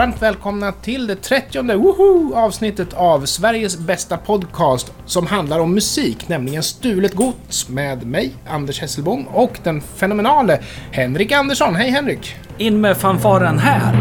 Varmt välkomna till det 30 woho, avsnittet av Sveriges bästa podcast som handlar om musik, nämligen Stulet Gods med mig, Anders Hesselbom och den fenomenale Henrik Andersson. Hej Henrik! In med fanfaren här!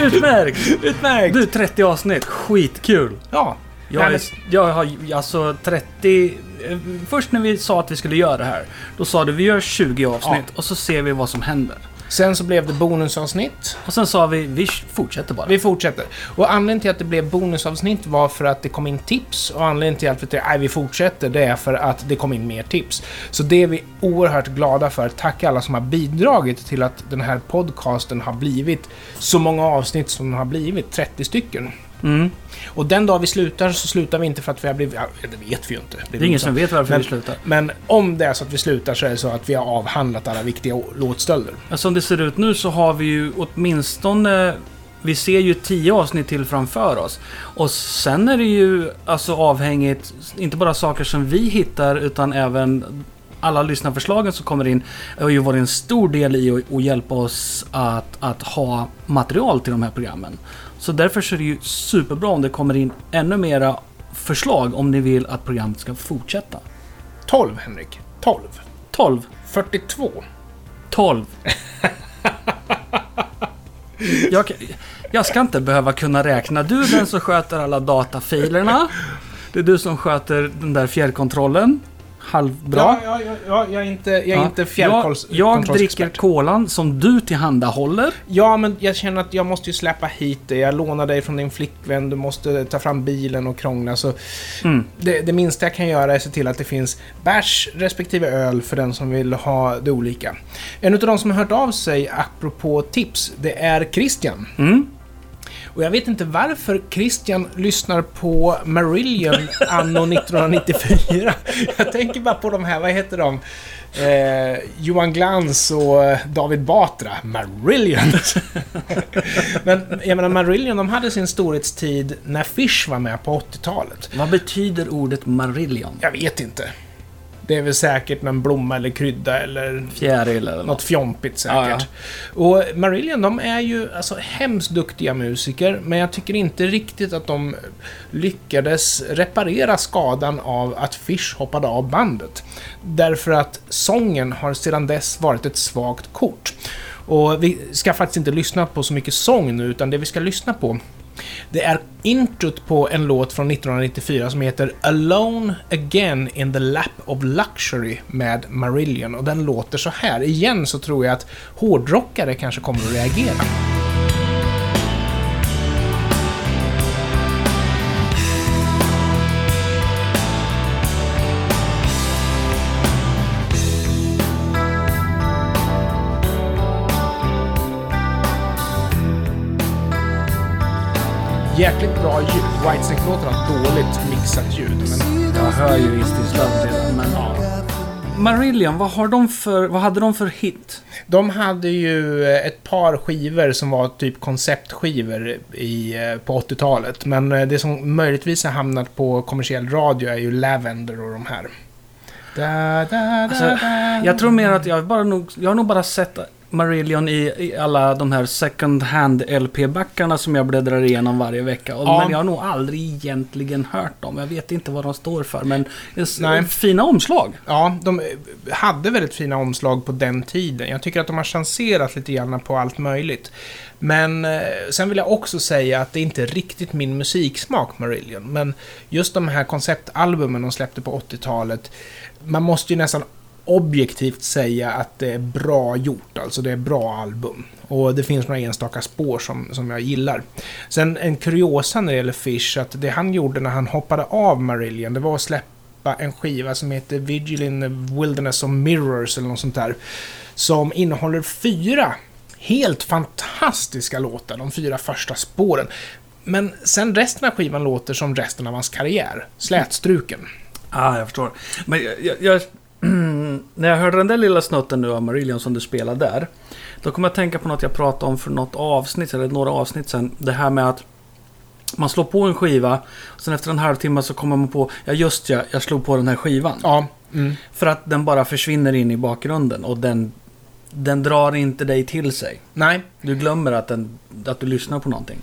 Utmärkt! Utmärkt! Du, 30 avsnitt. Skitkul! Ja, Jag, är, jag har alltså 30... eh, Först när vi sa att vi skulle göra det här, då sa du vi gör 20 avsnitt och så ser vi vad som händer. Sen så blev det bonusavsnitt. Och sen sa vi, vi fortsätter bara. Vi fortsätter. Och anledningen till att det blev bonusavsnitt var för att det kom in tips och anledningen till att vi nej vi fortsätter, det är för att det kom in mer tips. Så det är vi oerhört glada för. Tack alla som har bidragit till att den här podcasten har blivit så många avsnitt som den har blivit, 30 stycken. Mm. Och den dag vi slutar så slutar vi inte för att vi har blivit... Ja, det vet vi ju inte. Det är ingen som vet varför Men- vi slutar. Men om det är så att vi slutar så är det så att vi har avhandlat alla viktiga låtstölder. Som det ser ut nu så har vi ju åtminstone... Vi ser ju 10 avsnitt till framför oss. Och sen är det ju alltså avhängigt, inte bara saker som vi hittar utan även alla lyssnarförslagen som kommer in har ju varit en stor del i att, att hjälpa oss att, att ha material till de här programmen. Så därför så är det ju superbra om det kommer in ännu mera förslag om ni vill att programmet ska fortsätta. 12, Henrik. 12. 12. 42. 12. Jag, jag ska inte behöva kunna räkna. Du är den som sköter alla datafilerna. Det är du som sköter den där fjärrkontrollen. Halvbra. Ja, ja, ja, ja, jag är inte, jag är Ja. inte jag, fjärrkontrolls- jag dricker kolan som du tillhandahåller. Ja, men jag känner att jag måste ju släppa hit det. Jag lånar dig från din flickvän, du måste ta fram bilen och krångla. Så Mm. det, det minsta jag kan göra är att se till att det finns bärs respektive öl för den som vill ha det olika. En av de som har hört av sig apropå tips, det är Christian. Mm. Och jag vet inte varför Christian lyssnar på Marillion anno 1994. Jag tänker bara på de här, vad heter de? Eh, Johan Glans och David Batra. Marillion! Men jag menar, Marillion, de hade sin storhetstid när Fish var med på 80-talet. Vad betyder ordet Marillion? Jag vet inte. Det är väl säkert någon blomma eller krydda eller Fjäril eller något något. fjompigt säkert. Och Marillion, de är ju alltså hemskt duktiga musiker, men jag tycker inte riktigt att de lyckades reparera skadan av att Fish hoppade av bandet. Därför att sången har sedan dess varit ett svagt kort. Och vi ska faktiskt inte lyssna på så mycket sång nu, utan det vi ska lyssna på det är introt på en låt från 1994 som heter Alone Again in the Lap of Luxury med Marillion och den låter så här. Igen så tror jag att hårdrockare kanske kommer att reagera. Jäkligt bra ljud. Whitesnake-låten har dåligt mixat ljud, men Jag hör ju istillsladd redan, men ja. Marillion, vad, har de för, vad hade de för hit? De hade ju eh, ett par skivor som var typ konceptskivor i, eh, på 80-talet. Men eh, det som möjligtvis har hamnat på kommersiell radio är ju Lavender och de här. Da, da, da, Alltså. Jag tror mer att jag, bara nog, jag har nog bara sett Marillion i, i alla de här second hand LP-backarna som jag bläddrar igenom varje vecka. Och, Ja. Men jag har nog aldrig egentligen hört dem. Jag vet inte vad de står för. Men Nej. fina omslag. Ja, de eh, hade väldigt fina omslag på den tiden. Jag tycker att de har chanserat lite grann på allt möjligt. Men eh, sen vill jag också säga att det inte är riktigt min musiksmak, Marillion. Men just de här konceptalbumen de släppte på 80-talet, man måste ju nästan objektivt säga att det är bra gjort, alltså det är bra album. Och det finns några enstaka spår som, som jag gillar. Sen en kuriosa när det gäller Fish, att det han gjorde när han hoppade av Marillion, det var att släppa en skiva som heter Vigil in the Wilderness of Mirrors eller något sånt där. Som innehåller fyra helt fantastiska låtar, de fyra första spåren. Men sen resten av skivan låter som resten av hans karriär. Slätstruken. Ja, ah, jag förstår. Men jag, jag, jag, när jag hörde den där lilla snutten nu av Marillion som du spelar där. Då kommer jag att tänka på något jag pratade om för något avsnitt, eller några avsnitt sen. Det här med att man slår på en skiva, och sen efter en halvtimme så kommer man på, ja just ja, jag slog på den här skivan. Ja. Mm. För att den bara försvinner in i bakgrunden och den den drar inte dig till sig. Nej. Du glömmer att, den, att du lyssnar på någonting.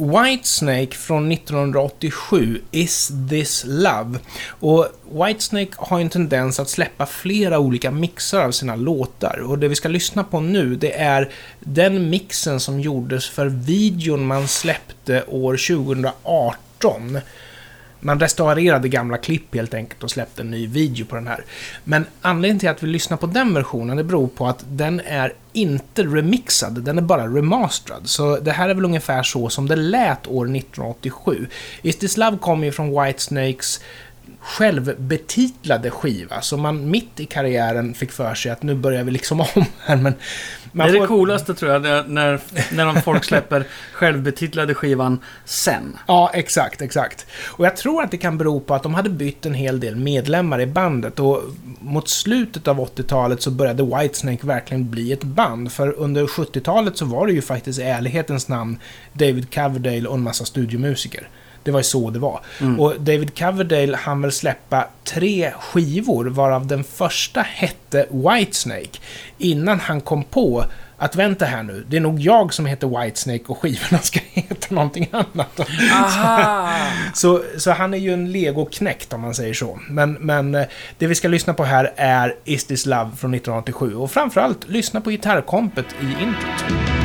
Whitesnake från 1987, Is this love? Och Whitesnake har en tendens att släppa flera olika mixar av sina låtar. Och det vi ska lyssna på nu, det är den mixen som gjordes för videon man släppte år 2018. Man restaurerade gamla klipp helt enkelt och släppte en ny video på den här. Men anledningen till att vi lyssnar på den versionen, det beror på att den är inte remixad, den är bara remasterad. Så det här är väl ungefär så som det lät år 1987. Is this love kommer ju från Whitesnakes självbetitlade skiva, så man mitt i karriären fick för sig att nu börjar vi liksom om här, men... Det är får... det coolaste tror jag, när, när, när de folk släpper självbetitlade skivan sen. Ja, exakt, exakt. Och jag tror att det kan bero på att de hade bytt en hel del medlemmar i bandet och mot slutet av 80-talet så började Whitesnake verkligen bli ett band. För under 70-talet så var det ju faktiskt i ärlighetens namn David Coverdale och en massa studiomusiker. Det var ju så det var. Mm. Och David Coverdale hann väl släppa tre skivor, varav den första hette Whitesnake, innan han kom på att vänta här nu, det är nog jag som heter Whitesnake och skivorna ska heta någonting annat. Aha! Så, så han är ju en legoknäckt om man säger så. Men, men eh, det vi ska lyssna på här är Is This Love från 1987 och framförallt lyssna på gitarrkompet i introt.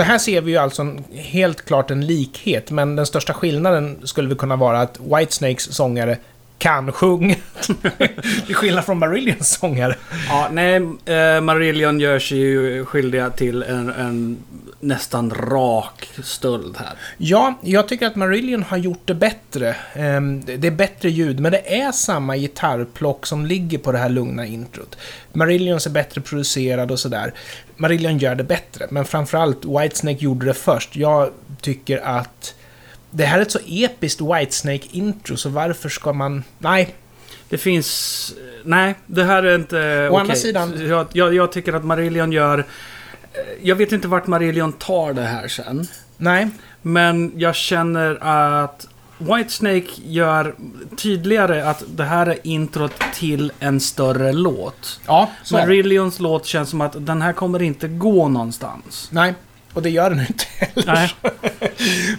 Så här ser vi ju alltså en, helt klart en likhet, men den största skillnaden skulle väl kunna vara att Whitesnakes sångare kan sjunga. Till skillnad från Marillions sångare. Ja, nej, eh, Marillion gör sig ju skyldiga till en, en nästan rak stöld här. Ja, jag tycker att Marillion har gjort det bättre. Ehm, Det är bättre ljud, men det är samma gitarrplock som ligger på det här lugna introt. Marillions är bättre producerad och sådär. Marillion gör det bättre, men framförallt Whitesnake gjorde det först. Jag tycker att det här är ett så episkt Whitesnake-intro, så varför ska man... Nej, Det finns... Nej, det här är inte Å okej. andra sidan- Jag, jag, jag tycker att Marillion gör... eh, Jag vet inte vart Marillion tar det här sen. nej. Men jag känner att Whitesnake gör tydligare att det här är introt till en större låt. Ja, så. Marillions låt känns som att den här kommer inte gå någonstans. Nej, och det gör den inte heller.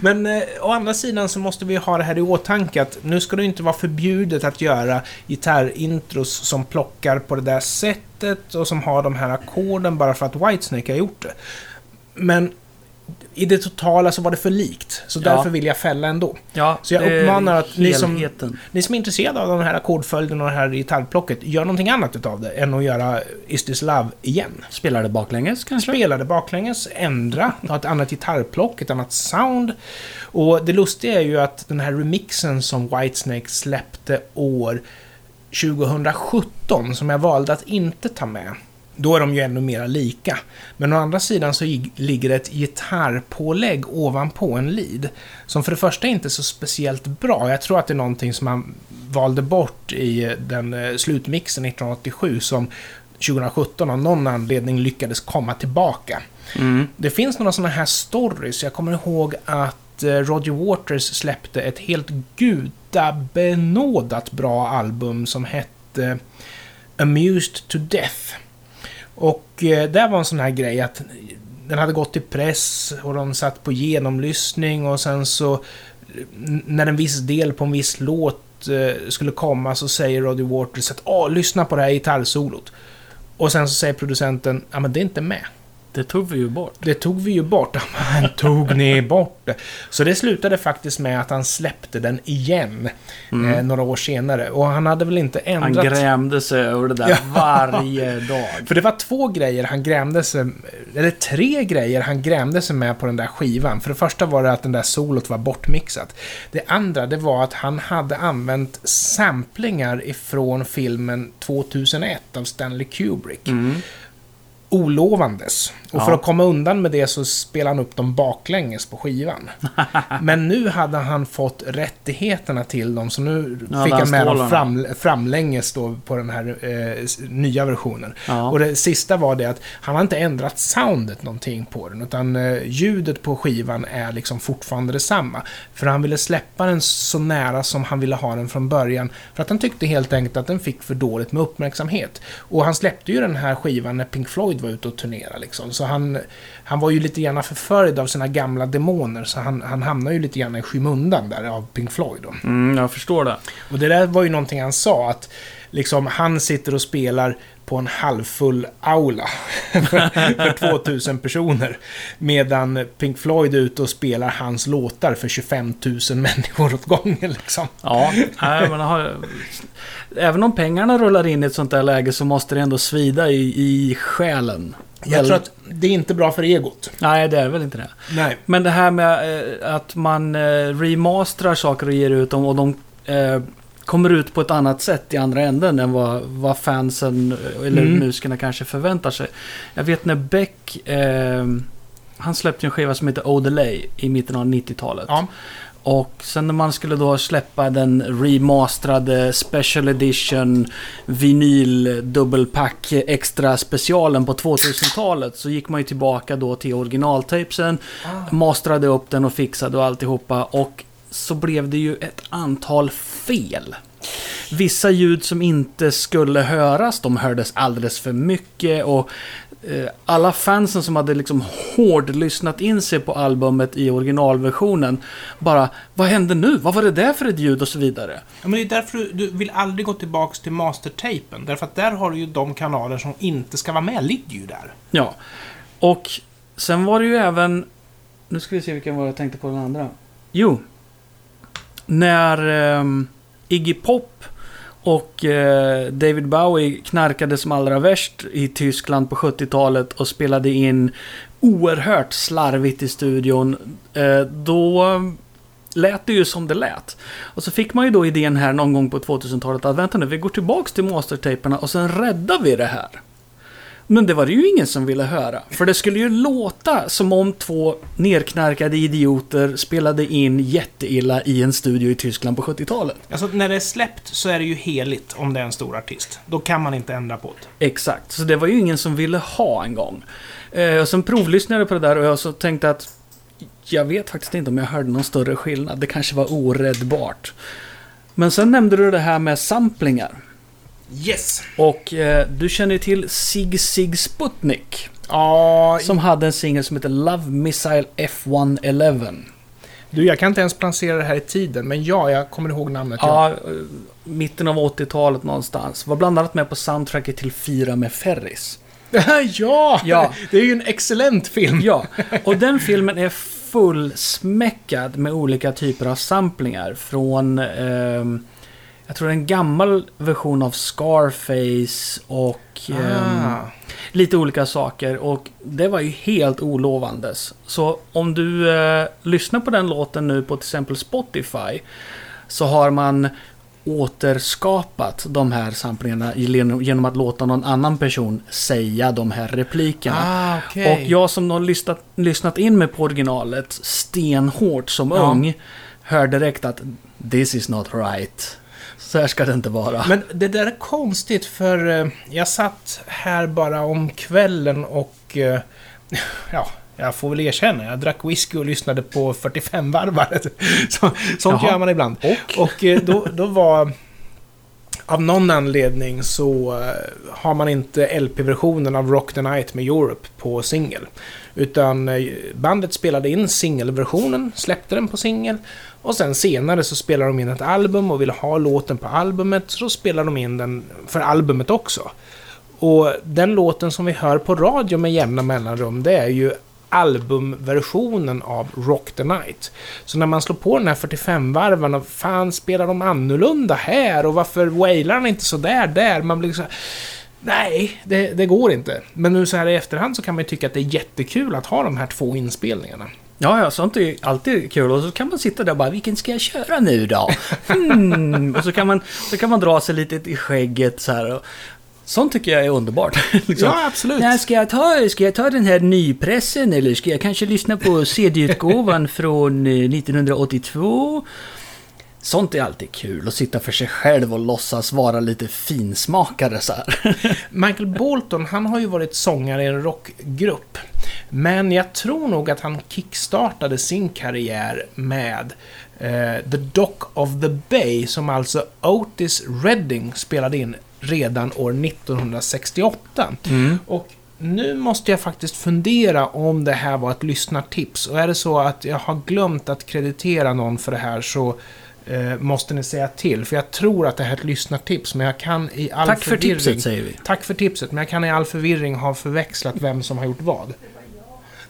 Men eh, å andra sidan så måste vi ha det här i åtanke att nu ska det inte vara förbjudet att göra gitarrintros som plockar på det där sättet och som har de här ackorden bara för att Whitesnake har gjort det. Men i det totala så var det för likt, så Ja. därför vill jag fälla ändå. Ja, Så jag uppmanar att ni som-. Ni som är intresserade av den här ackordföljden och det här gitarrplocket, gör någonting annat utav det än att göra Is This Love igen. Spelar det baklänges kanske? Spela det baklänges, ändra, ha ett annat gitarrplock, ett annat sound. Och det lustiga är ju att den här remixen som Whitesnake släppte år 2017, som jag valde att inte ta med, då är de ju ännu mera lika. Men å andra sidan så lig- ligger ett gitarrpålägg ovanpå en lead, som för det första inte är så speciellt bra. Jag tror att det är någonting som man valde bort i den eh, slutmixen 1987, som 2017 av någon anledning lyckades komma tillbaka. Mm. Det finns några sådana här stories. Jag kommer ihåg att eh, Roger Waters släppte ett helt gudabenådat bra album som hette Amused to Death. Och eh, det var en sån här grej att den hade gått till press och de satt på genomlyssning och sen så när en viss del på en viss låt eh, skulle komma så säger Roddy Waters att Åh, lyssna på det här gitarrsolot. Och sen så säger producenten, ja men det är inte med. Det tog vi ju bort. Det tog vi ju bort. Men tog ni bort det? Så det slutade faktiskt med att han släppte den igen. Mm. Eh, några år senare. Och han hade väl inte Han ändrat... grämde sig över det där Ja. varje dag. För det var två grejer han grämde sig... Eller tre grejer han grämde sig med på den där skivan. För det första var det att den där solot var bortmixat. Det andra, det var att han hade använt samplingar ifrån filmen 2001 av Stanley Kubrick. Mm. Olovandes. Och Ja. för att komma undan med det så spelade han upp dem baklänges på skivan. Men nu hade han fått rättigheterna till dem, så nu Ja, fick han med dem fram, framlänges då på den här eh, nya versionen. Ja. Och det sista var det att han har inte ändrat soundet någonting på den, utan eh, ljudet på skivan är liksom fortfarande detsamma. För han ville släppa den så nära som han ville ha den från början, för att han tyckte helt enkelt att den fick för dåligt med uppmärksamhet. Och han släppte ju den här skivan när Pink Floyd var ute och turnerade liksom, så han, han var ju lite grann förföljd av sina gamla demoner, så han, han hamnade ju lite grann i skymundan där av Pink Floyd då. Mm, jag förstår det. Och det där var ju någonting han sa, att liksom han sitter och spelar på en halvfull aula för, för 2000 personer. Medan Pink Floyd är ute och spelar hans låtar för 25 000 människor åt gången liksom. Ja, nej, men har, även om pengarna rullar in i ett sånt där läge så måste det ändå svida i, i själen. Jag tror att det är inte bra för egot. Nej, det är väl inte det. Nej. Men det här med eh, att man eh, remasterar saker och ger ut dem och de eh, kommer ut på ett annat sätt i andra änden än vad, vad fansen eh, eller Mm. musikerna kanske förväntar sig. Jag vet när Beck, eh, han släppte en skiva som heter Odelay i mitten av 90-talet. Ja. Och sen när man skulle då släppa den remasterade Special Edition vinyl dubbelpack extra specialen på 2000-talet så gick man ju tillbaka då till originaltapesen, mastrade upp den och fixade och alltihopa och så blev det ju ett antal fel. Vissa ljud som inte skulle höras, de hördes alldeles för mycket och eh, alla fansen som hade liksom hårdlyssnat in sig på albumet i originalversionen bara Vad hände nu? Vad var det där för ett ljud? Och så vidare. Ja, men det är därför du, du vill aldrig gå tillbaks till mastertapen. Därför att där har du ju de kanaler som inte ska vara med, ligger ju där. Ja. Och sen var det ju även... Nu ska vi se vilken var jag tänkte på den andra. Jo. När eh, Iggy Pop och eh, David Bowie knarkade som allra värst i Tyskland på 70-talet och spelade in oerhört slarvigt i studion. Eh, då lät det ju som det lät. Och så fick man ju då idén här någon gång på 2000-talet att vänta nu, vi går tillbaks till mastertaperna och sen räddar vi det här. Men det var det ju ingen som ville höra. För det skulle ju låta som om två nerknarkade idioter spelade in jätteilla i en studio i Tyskland på 70-talet. Alltså när det är släppt så är det ju heligt om det är en stor artist. Då kan man inte ändra på det. Exakt, så det var ju ingen som ville ha en gång. Eh, och sen provlyssnade jag på det där och jag så tänkte att jag vet faktiskt inte om jag hörde någon större skillnad. Det kanske var oräddbart. Men sen nämnde du det här med samplingar. Yes! Och eh, du känner ju till Sig Sig Sputnik. Ja, Som hade en singel som heter Love Missile F111. du jag kan inte ens placera det här i tiden, men ja, jag kommer ihåg namnet. Ja, eh, mitten av 80-talet någonstans. Var bland annat med på soundtracket till Fira med Ferris. ja! Ja. Det är ju en excellent film. Ja, och den filmen är fullsmäckad med olika typer av samplingar. Från, ehm, jag tror en gammal version av Scarface och Ah. lite olika saker. Och det var ju helt olovandes. Så om du eh, lyssnar på den låten nu på till exempel Spotify så har man återskapat de här samplingarna genom att låta någon annan person säga de här replikerna. Ah, okej. Och jag som har lyssnat, lyssnat in mig på originalet stenhårt som Ja. ung hör direkt att this is not right. Så här ska det inte vara. Men det där är konstigt för eh, jag satt här bara om kvällen och eh, ja, jag får väl erkänna, jag drack whisky och lyssnade på 45-varvare. Så, sånt Jaha. gör man ibland. Och? Och eh, då, då var... Av någon anledning så har man inte LP-versionen av Rock the Night med Europe på singel. Utan bandet spelade in singelversionen, släppte den på singel. Och sen senare så spelade de in ett album och ville ha låten på albumet, så spelade de in den för albumet också. Och den låten som vi hör på radio med jämna mellanrum, det är ju albumversionen av Rock the Night. Så när man slår på den här 45-varvan och fan spelar de annorlunda här? Och varför wailar han inte sådär där? Man blir så här, Nej, det, det går inte. Men nu så här i efterhand så kan man ju tycka att det är jättekul att ha de här två inspelningarna. Ja, ja, sånt är alltid kul. Och så kan man sitta där och bara, vilken ska jag köra nu då? Hmm. Och så kan, man, så kan man dra sig lite i skägget så här. Och, Sånt tycker jag är underbart. liksom. Ja, absolut. Nej, ska, jag ta, ska jag ta den här nypressen eller ska jag kanske lyssna på CD-utgåvan från eh, 1982? Sånt är alltid kul, att sitta för sig själv och låtsas vara lite finsmakare så här. Michael Bolton, han har ju varit sångare i en rockgrupp. Men jag tror nog att han kickstartade sin karriär med eh, The Dock of the Bay, som alltså Otis Redding spelade in redan år 1968. Mm. Och nu måste jag faktiskt fundera om det här var ett lyssnartips. Och är det så att jag har glömt att kreditera någon för det här så eh, måste ni säga till. För jag tror att det här är ett lyssnartips, men jag kan i all Tack för förvirring... tipset säger vi. Tack för tipset, men jag kan i all förvirring ha förväxlat vem som har gjort vad.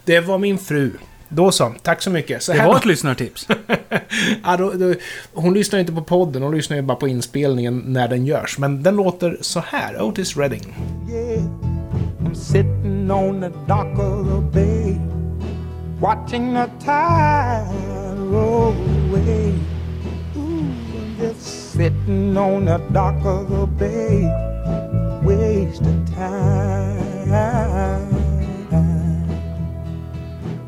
Det var min fru. Då så, tack så mycket. Så Det här var ett lyssnartips. ja, då, då, hon lyssnar inte på podden, hon lyssnar ju bara på inspelningen när den görs. Men den låter så här, Otis Redding. Yeah, I'm sitting on the dock of the bay, watching the tide roll away. Sitting on the dock of the bay, wasting time.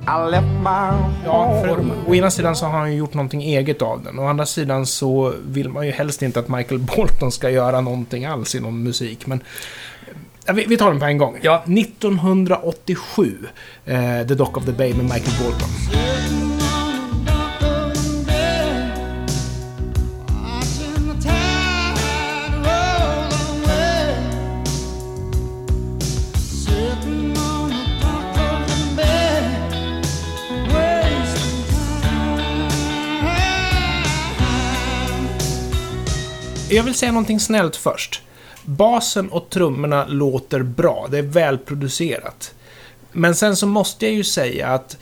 I left my Ja, för å ena sidan så har han ju gjort någonting eget av den. Å andra sidan så vill man ju helst inte att Michael Bolton ska göra någonting alls inom musik. Men ja, vi, vi tar den på en gång. Ja. 1987, eh, The Dock of the Bay med Michael Bolton. Jag vill säga någonting snällt först. Basen och trummorna låter bra, det är välproducerat. Men sen så måste jag ju säga att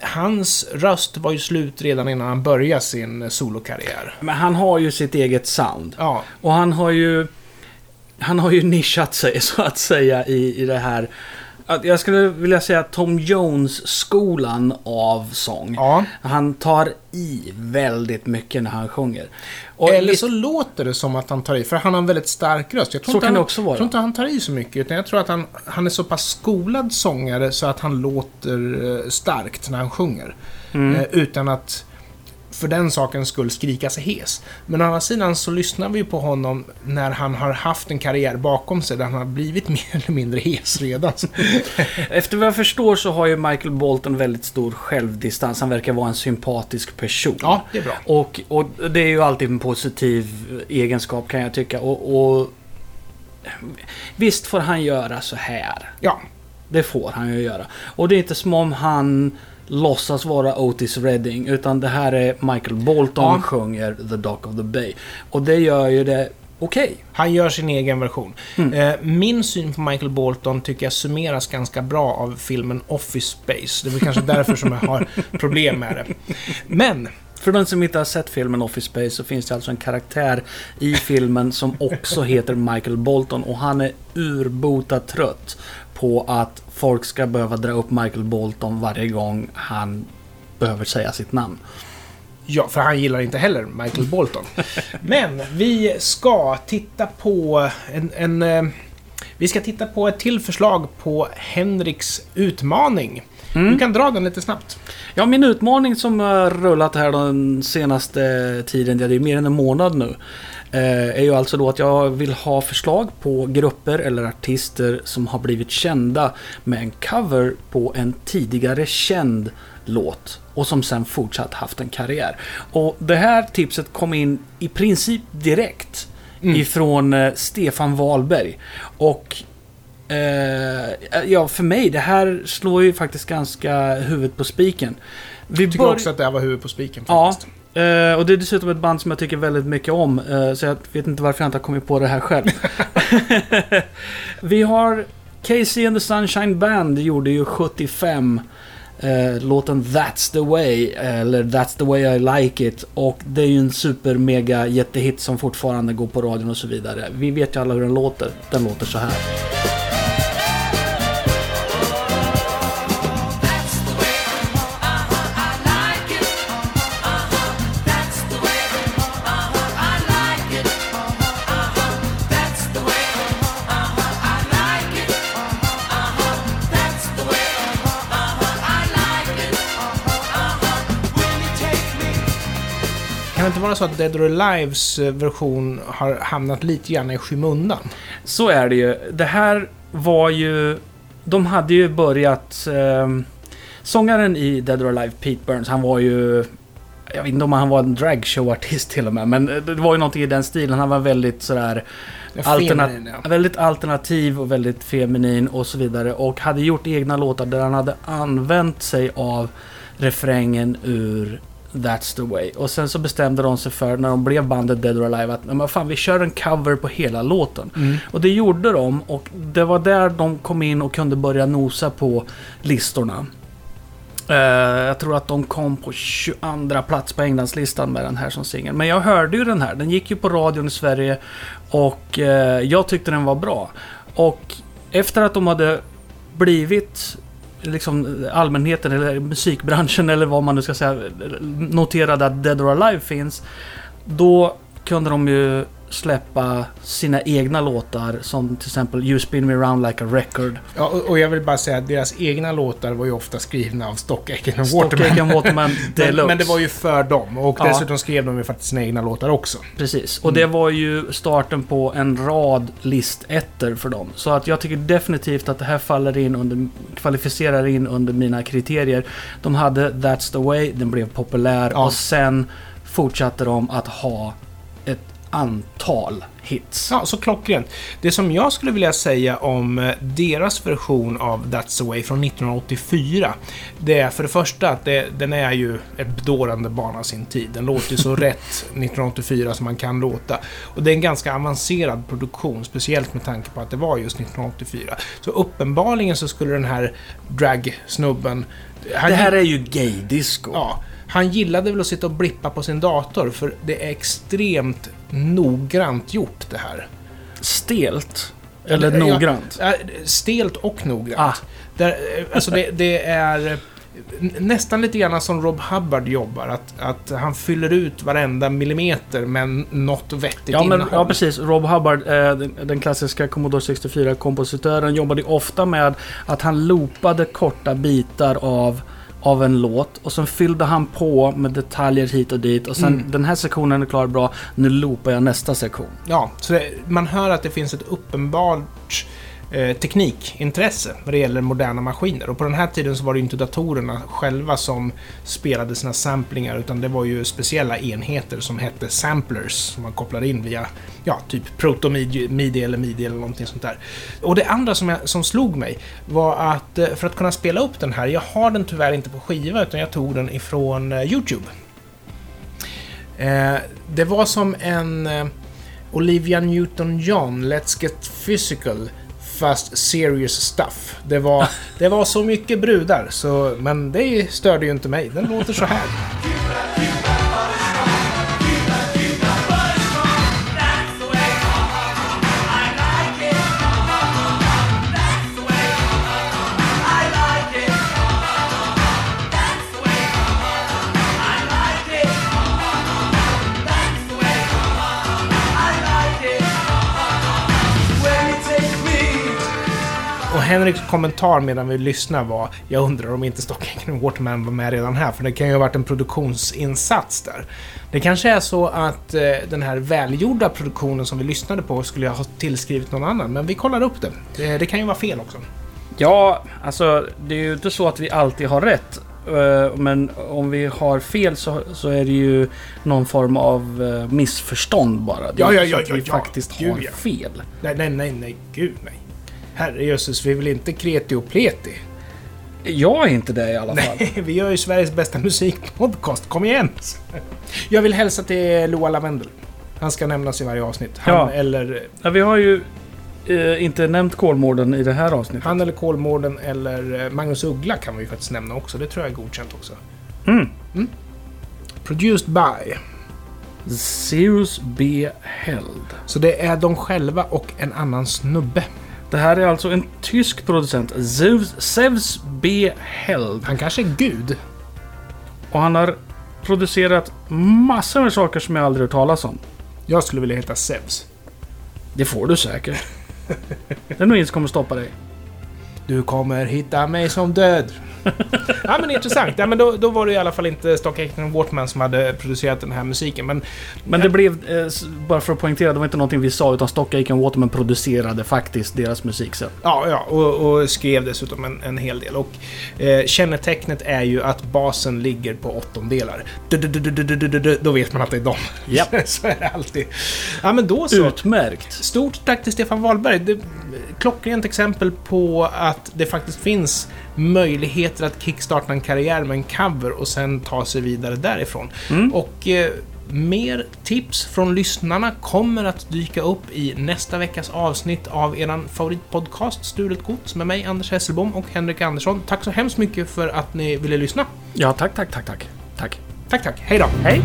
hans röst var ju slut redan innan han började sin solokarriär. Men han har ju sitt eget sound. Ja, Och han har ju... Han har ju nischat sig så att säga i, i det här... Jag skulle vilja säga Tom Jones-skolan av sång. ja. Han tar i väldigt mycket när han sjunger. Och Eller så låter det som att han tar i, för han har en väldigt stark röst. Jag tror Så inte kan han, det också vara. Jag tror inte han tar i så mycket, utan jag tror att han, han är så pass skolad sångare så att han låter eh, starkt när han sjunger. Mm. Eh, utan att för den sakens skull skrika sig hes. Men å andra sidan så lyssnar vi på honom när han har haft en karriär bakom sig där han har blivit mer eller mindre hes redan. Efter vad jag förstår så har ju Michael Bolton väldigt stor självdistans. Han verkar vara en sympatisk person. Ja, det är bra. Och, och det är ju alltid en positiv egenskap kan jag tycka. Och, och Visst får han göra så här. Ja, Det får han ju göra. Och det är inte som om han låtsas vara Otis Redding. Utan det här är Michael Bolton Ja. sjunger The Dock of the Bay. Och det gör ju det okej. Han gör sin egen version. Mm. Eh, min syn på Michael Bolton tycker jag summeras ganska bra av filmen Office Space. Det är kanske därför som jag har problem med det. Men, För den som inte har sett filmen Office Space så finns det alltså en karaktär i filmen som också heter Michael Bolton och han är urbota trött på att folk ska behöva dra upp Michael Bolton varje gång han behöver säga sitt namn. ja, för han gillar inte heller Michael Bolton. Men vi ska titta på en... en eh, vi ska titta på ett till förslag på Henriks utmaning. Du kan dra den lite snabbt. Ja, min utmaning som har rullat här den senaste tiden, det är mer än en månad nu, eh, är ju alltså då att jag vill ha förslag på grupper eller artister som har blivit kända med en cover på en tidigare känd låt och som sen fortsatt haft en karriär. Och det här tipset kom in i princip direkt ifrån eh, Stefan Wahlberg. Och eh, ja, för mig, det här slår ju faktiskt ganska huvudet på spiken. Vi Jag tycker också att det här var huvudet på spiken Ja, faktiskt. eh, och det är dessutom ett band som jag tycker väldigt mycket om. eh, så jag vet inte varför jag inte har kommit på det här själv. Vi har Casey and the Sunshine Band gjorde ju 75 eh, låten That's the way, eller That's the way I like it. Och det är ju en super mega jättehit som fortfarande går på radion och så vidare. Vi vet ju alla hur den låter. Den låter så här. Vara så att Dead or Alives eh, version har hamnat lite grann i skymundan? Så är det ju. Det här var ju... De hade ju börjat... Eh, sångaren i Dead or Alive, Pete Burns, han var ju... Jag vet inte om han var en dragshowartist till och med, men det var ju någonting i den stilen. Han var väldigt sådär... Alternat- Feminin, ja. Väldigt alternativ och väldigt feminin och så vidare. Och hade gjort egna låtar där han hade använt sig av refrängen ur That's the way. Och sen så bestämde de sig för, när de blev bandet Dead or Alive, att men fan, vi kör en cover på hela låten. Mm. Och det gjorde de och det var där de kom in och kunde börja nosa på listorna. Eh, jag tror att de kom på 22 plats på Englandslistan med den här som singel. Men jag hörde ju den här. Den gick ju på radion i Sverige och eh, jag tyckte den var bra. Och efter att de hade blivit liksom allmänheten eller musikbranschen eller vad man nu ska säga noterade att Dead or Alive finns. Då kunde de ju släppa sina egna låtar som till exempel You Spin Me Around Like a Record. Ja, och, och jag vill bara säga att deras egna låtar var ju ofta skrivna av Stockaken och Waterman. Stockaken Waterman Men, Deluxe. men det var ju för dem. Och Ja. dessutom skrev de ju faktiskt sina egna låtar också. Precis, och det var ju starten på en rad listetter för dem. Så att jag tycker definitivt att det här faller in under, kvalificerar in under mina kriterier. De hade That's the way, den blev populär Ja. och sen fortsatte de att ha antal hits. Ja, så klockrent. Det som jag skulle vilja säga om eh, deras version av That's the way från 1984, det är för det första att det, den är ju ett bedårande barn av sin tid. Den låter ju så rätt 1984 som man kan låta. Och det är en ganska avancerad produktion, speciellt med tanke på att det var just 1984. Så uppenbarligen så skulle den här drag-snubben... Det här är ju gay-disco. Ja, han gillade väl att sitta och blippa på sin dator för det är extremt noggrant gjort det här. Stelt. Eller Ja, noggrant. Ja, stelt och noggrant. Ah. Där, eh, alltså det, det är eh, nästan lite grann som Rob Hubbard jobbar. Att, att han fyller ut varenda millimeter med något vettigt Ja, men, innehåll. ja, precis. Rob Hubbard, den, klassiska Commodore 64-kompositören, jobbade ofta med att han loopade korta bitar av, av en låt och sen fyllde han på med detaljer hit och dit och sen Mm. den här sektionen är klar bra, nu loopar jag nästa sektion. Ja, så det, man hör att det finns ett uppenbart eh, teknikintresse när det gäller moderna maskiner. Och på den här tiden så var det inte datorerna själva som spelade sina samplingar utan det var ju speciella enheter som hette samplers som man kopplade in via, ja, typ protomidi midi eller midi eller någonting sånt där. Och det andra som, jag, som slog mig var att eh, för att kunna spela upp den här, jag har den tyvärr inte på skiva utan jag tog den ifrån eh, YouTube. Eh, det var som en eh, Olivia Newton-John, Let's Get Physical, fast serious stuff. Det var, det var så mycket brudar, så, men det störde ju inte mig. Den låter så här. Henriks kommentar medan vi lyssnar var Jag undrar om inte Stocking Waterman var med redan här, för det kan ju ha varit en produktionsinsats där. Det kanske är så att eh, den här välgjorda produktionen som vi lyssnade på skulle ha tillskrivit någon annan, men vi kollar upp det. Det, det kan ju vara fel också. Ja, alltså det är ju inte så att vi alltid har rätt. Eh, Men om vi har fel så, så är det ju någon form av eh, missförstånd bara. Det är Ja, ja, inte så ja, att ja, vi ja. faktiskt Gud, har ja. fel. Nej, nej, nej, nej, gud nej. Herrejösses, vi är väl inte kreti och pleti? Jag är inte det i alla fall. Nej, vi gör ju Sveriges bästa musikpodcast. Kom igen! Jag vill hälsa till Loa Lavendel. Han ska nämnas i varje avsnitt. Han Ja. eller, Ja, vi har ju eh, inte nämnt Kolmården i det här avsnittet. han eller Kolmården eller eh, Magnus Uggla kan vi ju faktiskt nämna också. Det tror jag är godkänt också. Mm. Produced by. Zeus B. Held. Så det är de själva och en annan snubbe. Det här är alltså en tysk producent, Zeus, Zeus B. Held. Han kanske är gud. Och han har producerat massor med saker som jag aldrig hört talas om. Jag skulle vilja heta Zeus. Det får du säkert. Är nog som kommer stoppa dig. Du kommer hitta mig som död. ja, men intressant. Ja, men då, då var det i alla fall inte Stock Aitken Waterman som hade producerat den här musiken. Men Men det blev, eh, bara för att poängtera, det var inte någonting vi sa utan Stock Aitken Waterman producerade faktiskt deras musik sen. Ja, ja och, och skrev dessutom en, en hel del. Och eh, kännetecknet är ju att basen ligger på åttondelar. Då vet man att det är dem. Japp. så är det alltid. Ja, men då så. Utmärkt! Stort tack till Stefan Wahlberg. Det, klockrent exempel på att det faktiskt finns möjligheter att kickstarta en karriär med en cover och sen ta sig vidare därifrån. Mm. Och eh, mer tips från lyssnarna kommer att dyka upp i nästa veckas avsnitt av eran favoritpodcast Stulet Gods med mig, Anders Hesselbom och Henrik Andersson. Tack så hemskt mycket för att ni ville lyssna. Ja, tack, tack, tack, tack. Tack. Tack, tack. Hej då! Hej!